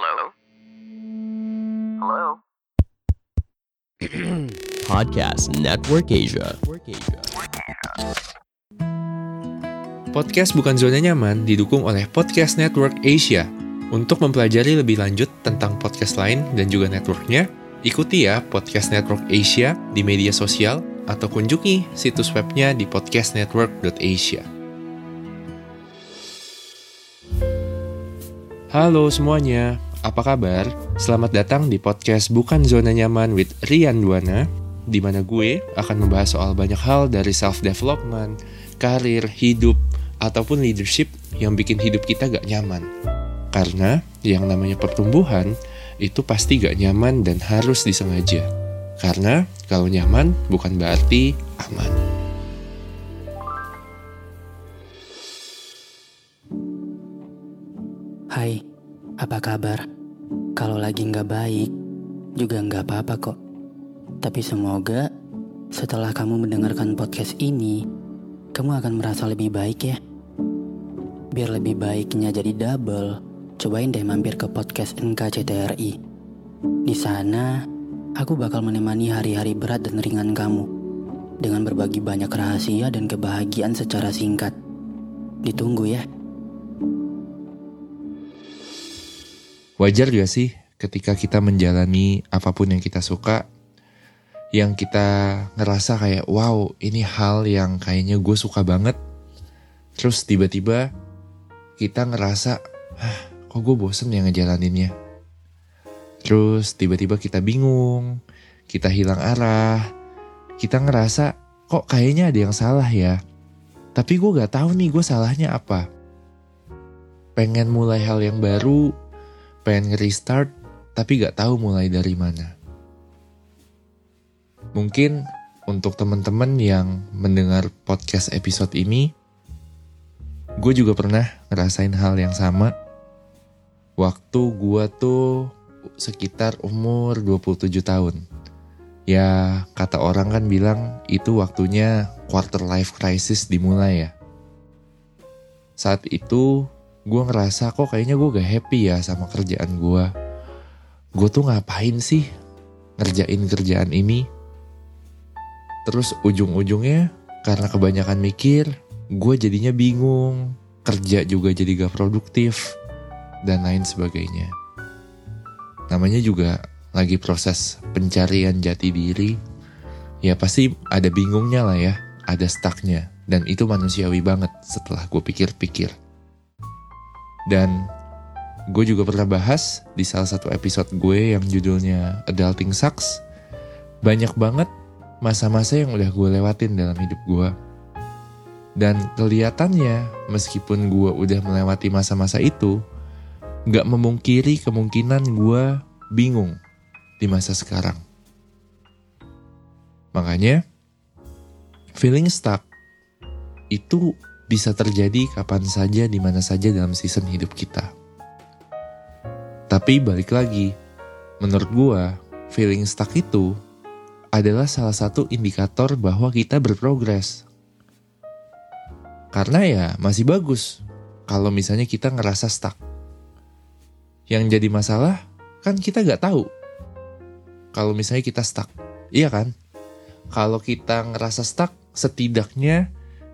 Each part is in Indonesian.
Hello? Hello? Podcast Network Asia. Podcast Bukan Zona Nyaman didukung oleh Podcast Network Asia. Untuk mempelajari lebih lanjut tentang podcast lain dan juga networknya, ikuti ya Podcast Network Asia di media sosial atau kunjungi situs webnya di podcastnetwork.asia. Halo semuanya, apa kabar? Selamat datang di podcast Bukan Zona Nyaman with Rian Duana, di mana gue akan membahas soal banyak hal dari self-development, karir, hidup, ataupun leadership yang bikin hidup kita gak nyaman. Karena yang namanya pertumbuhan itu pasti gak nyaman dan harus disengaja. Karena kalau nyaman bukan berarti aman. Hai, apa kabar? Kalau lagi nggak baik, juga nggak apa-apa kok. Tapi semoga setelah kamu mendengarkan podcast ini, kamu akan merasa lebih baik ya. Biar lebih baiknya jadi double, cobain deh mampir ke podcast NKCTRI. Di sana, aku bakal menemani hari-hari berat dan ringan kamu dengan berbagi banyak rahasia dan kebahagiaan secara singkat. Ditunggu ya. Wajar gak sih ketika kita menjalani apa pun yang kita suka, yang kita ngerasa kayak wow ini hal yang kayaknya gue suka banget, terus tiba-tiba kita ngerasa, Hah, kok gue bosen ya ngejalaninnya. Terus tiba-tiba kita bingung, kita hilang arah, kita ngerasa kok kayaknya ada yang salah ya. Tapi gue gak tahu nih gue salahnya apa. Pengen mulai hal yang baru, pengen nge-restart tapi gak tahu mulai dari mana. Mungkin untuk teman-teman yang mendengar podcast episode ini, gue juga pernah ngerasain hal yang sama. Waktu gue tuh sekitar umur 27 tahun. Ya, kata orang kan bilang itu waktunya quarter life crisis dimulai ya. Saat itu gue ngerasa kok kayaknya gue gak happy ya sama kerjaan gue. Gue tuh ngapain sih ngerjain kerjaan ini? Terus ujung-ujungnya karena kebanyakan mikir, gue jadinya bingung, kerja juga jadi gak produktif, dan lain sebagainya. Namanya juga lagi proses pencarian jati diri, ya pasti ada bingungnya lah ya, ada stucknya, dan itu manusiawi banget setelah gue pikir-pikir. Dan gue juga pernah bahas di salah satu episode gue yang judulnya Adulting Sucks. Banyak banget masa-masa yang udah gue lewatin dalam hidup gue. Dan kelihatannya meskipun gue udah melewati masa-masa itu, gak memungkiri kemungkinan gue bingung di masa sekarang. Makanya, feeling stuck itu bisa terjadi kapan saja, di mana saja dalam season hidup kita. Tapi balik lagi, menurut gua, feeling stuck itu adalah salah satu indikator bahwa kita berprogres. Karena ya masih bagus kalau misalnya kita ngerasa stuck. Yang jadi masalah kan kita nggak tahu kalau misalnya kita stuck. Iya kan? Kalau kita ngerasa stuck, setidaknya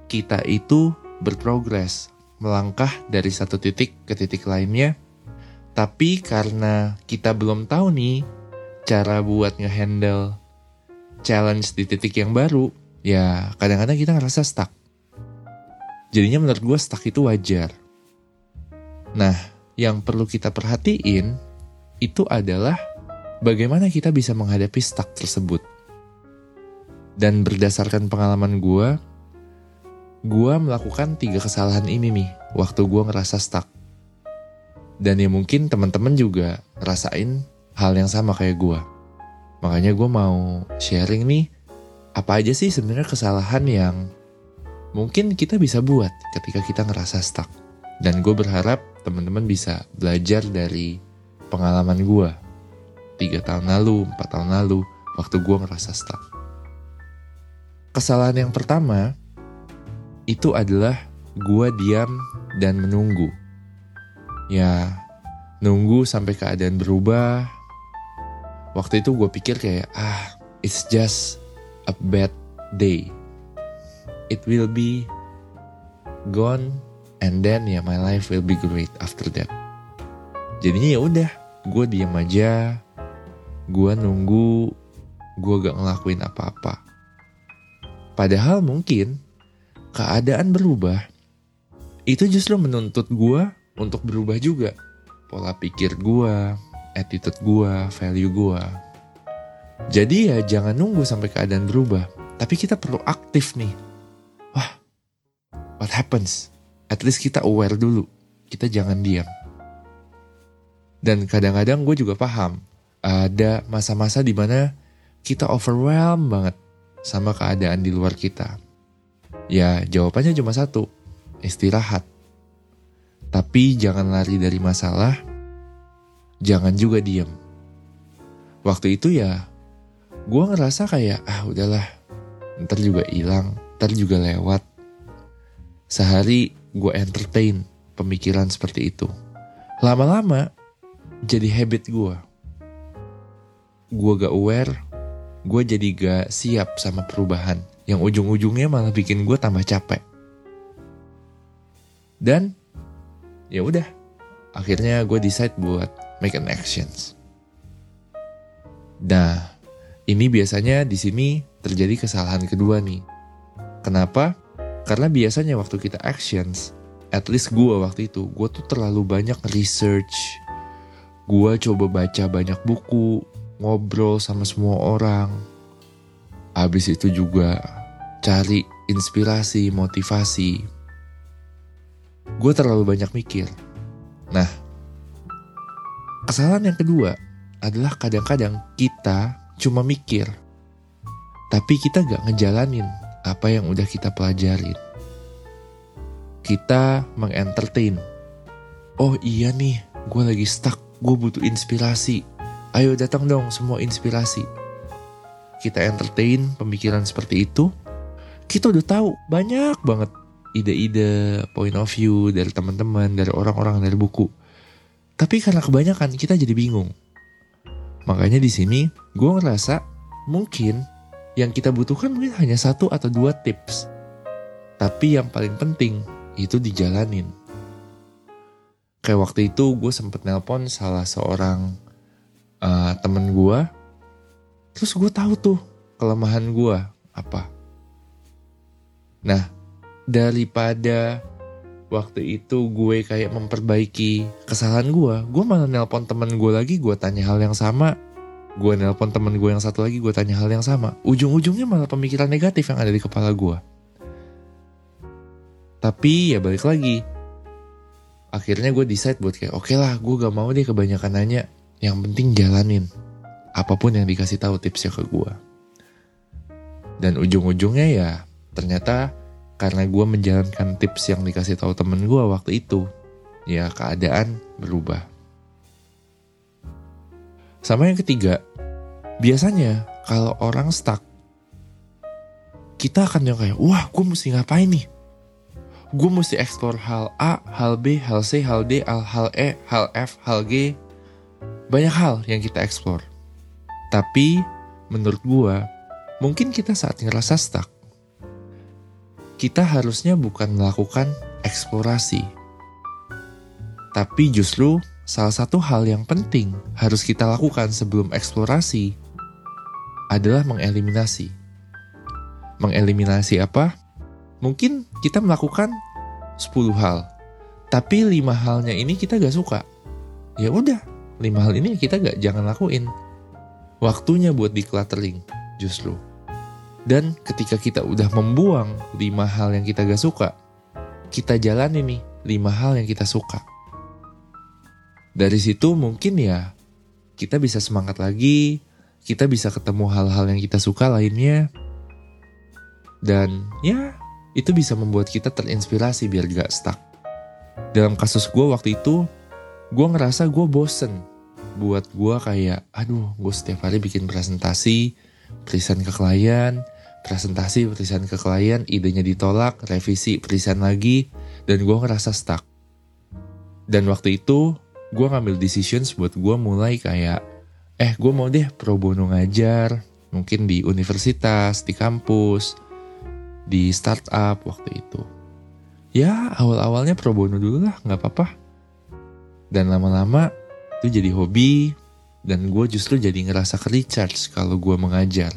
kita itu berprogres, melangkah dari satu titik ke titik lainnya. Tapi karena kita belum tahu nih cara buat ngehandle challenge di titik yang baru, ya kadang-kadang kita ngerasa stuck. Jadinya menurut gue stuck itu wajar. Nah, yang perlu kita perhatiin itu adalah bagaimana kita bisa menghadapi stuck tersebut. Dan berdasarkan pengalaman gue, gue melakukan tiga kesalahan ini nih waktu gue ngerasa stuck. Dan ya mungkin teman-teman juga rasain hal yang sama kayak gue. Makanya gue mau sharing nih, apa aja sih sebenarnya kesalahan yang mungkin kita bisa buat ketika kita ngerasa stuck. Dan gue berharap teman-teman bisa belajar dari pengalaman gue. Tiga tahun lalu, empat tahun lalu, waktu gue ngerasa stuck. Kesalahan yang pertama, itu adalah gue diam dan menunggu. Ya, nunggu sampai keadaan berubah. Waktu itu gue pikir kayak, ah, it's just a bad day. It will be gone and then ya yeah, my life will be great after that. Jadinya ya udah, gue diam aja, gue nunggu, gue gak ngelakuin apa-apa. Padahal mungkin keadaan berubah, itu justru menuntut gue untuk berubah juga. Pola pikir gue, attitude gue, value gue. Jadi ya jangan nunggu sampai keadaan berubah. Tapi kita perlu aktif nih. Wah, what happens? At least kita aware dulu. Kita jangan diam. Dan kadang-kadang gue juga paham. Ada masa-masa di mana kita overwhelmed banget sama keadaan di luar kita. Ya jawabannya cuma satu. Istirahat. Tapi jangan lari dari masalah, jangan juga diem. Waktu itu ya, gue ngerasa kayak, ah udahlah, ntar juga hilang, ntar juga lewat. Sehari gue entertain pemikiran seperti itu. Lama-lama, jadi habit gue. Gue gak aware, gue jadi gak siap sama perubahan. Yang ujung-ujungnya malah bikin gue tambah capek. Dan ya udah, akhirnya gue decide buat make an actions. Nah, ini biasanya di sini terjadi kesalahan kedua nih. Kenapa? Karena biasanya waktu kita actions, at least gue waktu itu, gue tuh terlalu banyak research. Gue coba baca banyak buku, ngobrol sama semua orang. Habis itu juga cari inspirasi, motivasi. Gue terlalu banyak mikir. Nah, Kesalahan yang kedua adalah kadang-kadang kita cuma mikir, tapi kita gak ngejalanin apa yang udah kita pelajarin. Kita mengentertain. Oh iya nih, gue lagi stuck, gue butuh inspirasi. Ayo datang dong semua inspirasi. Kita entertain pemikiran seperti itu, kita udah tahu banyak banget ide-ide, point of view dari teman-teman, dari orang-orang, dari buku tapi karena kebanyakan kita jadi bingung. Makanya di sini gue ngerasa mungkin yang kita butuhkan mungkin hanya satu atau dua tips. Tapi yang paling penting itu dijalanin. Kayak waktu itu gue sempet nelpon salah seorang uh, temen gue. Terus gue tahu tuh kelemahan gue apa. Nah, daripada waktu itu gue kayak memperbaiki kesalahan gue, gue malah nelpon temen gue lagi, gue tanya hal yang sama. Gue nelpon temen gue yang satu lagi, gue tanya hal yang sama. Ujung-ujungnya malah pemikiran negatif yang ada di kepala gue. Tapi ya balik lagi. Akhirnya gue decide buat kayak, oke okay lah, gue gak mau deh kebanyakan nanya. Yang penting jalanin. Apa pun yang dikasih tahu tipsnya ke gue. Dan ujung-ujungnya ya ternyata karena gue menjalankan tips yang dikasih tahu temen gue waktu itu, ya keadaan berubah. Sama yang ketiga, biasanya kalau orang stuck, kita akan yang kayak, wah gue mesti ngapain nih? Gue mesti explore hal A, hal B, hal C, hal D, hal E, hal F, hal G. Banyak hal yang kita explore. Tapi menurut gue, mungkin kita saat ngerasa stuck, kita harusnya bukan melakukan eksplorasi, tapi justru salah satu hal yang penting harus kita lakukan sebelum eksplorasi adalah mengeliminasi. Mengeliminasi apa? Mungkin kita melakukan 10 hal, tapi lima halnya ini kita gak suka. Ya udah, lima hal ini kita gak jangan lakuin. Waktunya buat decluttering, justru. Dan ketika kita udah membuang lima hal yang kita gak suka, kita jalani nih lima hal yang kita suka. Dari situ mungkin ya kita bisa semangat lagi, kita bisa ketemu hal-hal yang kita suka lainnya. Dan ya itu bisa membuat kita terinspirasi biar gak stuck. Dalam kasus gue waktu itu, gue ngerasa gue bosen. Buat gue kayak, aduh gue setiap hari bikin presentasi, present ke klien, presentasi present ke klien, idenya ditolak, revisi present lagi, dan gue ngerasa stuck. Dan waktu itu gue ngambil decisions buat gue mulai kayak eh gue mau deh pro bono ngajar mungkin di universitas di kampus di startup waktu itu ya awal-awalnya pro bono dulu lah nggak apa-apa dan lama-lama itu jadi hobi dan gue justru jadi ngerasa ke recharge kalau gue mengajar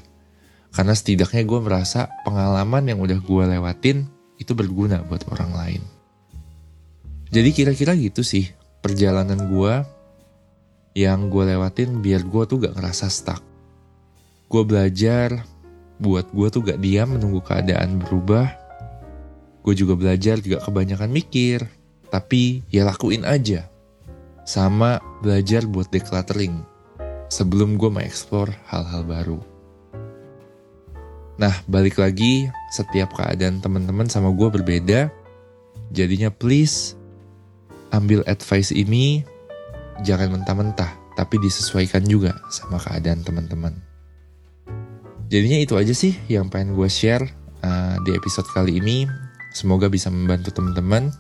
karena setidaknya gue merasa pengalaman yang udah gue lewatin itu berguna buat orang lain jadi kira-kira gitu sih perjalanan gue yang gue lewatin biar gue tuh gak ngerasa stuck. Gue belajar buat gue tuh gak diam menunggu keadaan berubah. Gue juga belajar juga kebanyakan mikir, tapi ya lakuin aja. Sama belajar buat decluttering sebelum gue mengeksplor hal-hal baru. Nah, balik lagi, setiap keadaan teman-teman sama gue berbeda. Jadinya please ambil advice ini jangan mentah-mentah, tapi disesuaikan juga sama keadaan teman-teman. Jadinya itu aja sih yang pengen gue share uh, di episode kali ini. Semoga bisa membantu teman-teman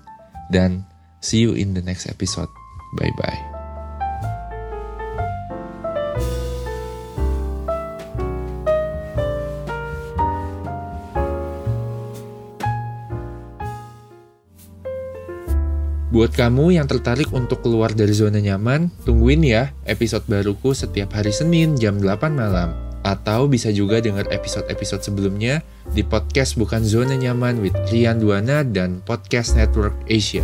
dan see you in the next episode. Bye-bye. Buat kamu yang tertarik untuk keluar dari zona nyaman, tungguin ya episode baruku setiap hari Senin jam 8 malam. Atau bisa juga dengar episode-episode sebelumnya di podcast Bukan Zona Nyaman with Rian Duana dan Podcast Network Asia.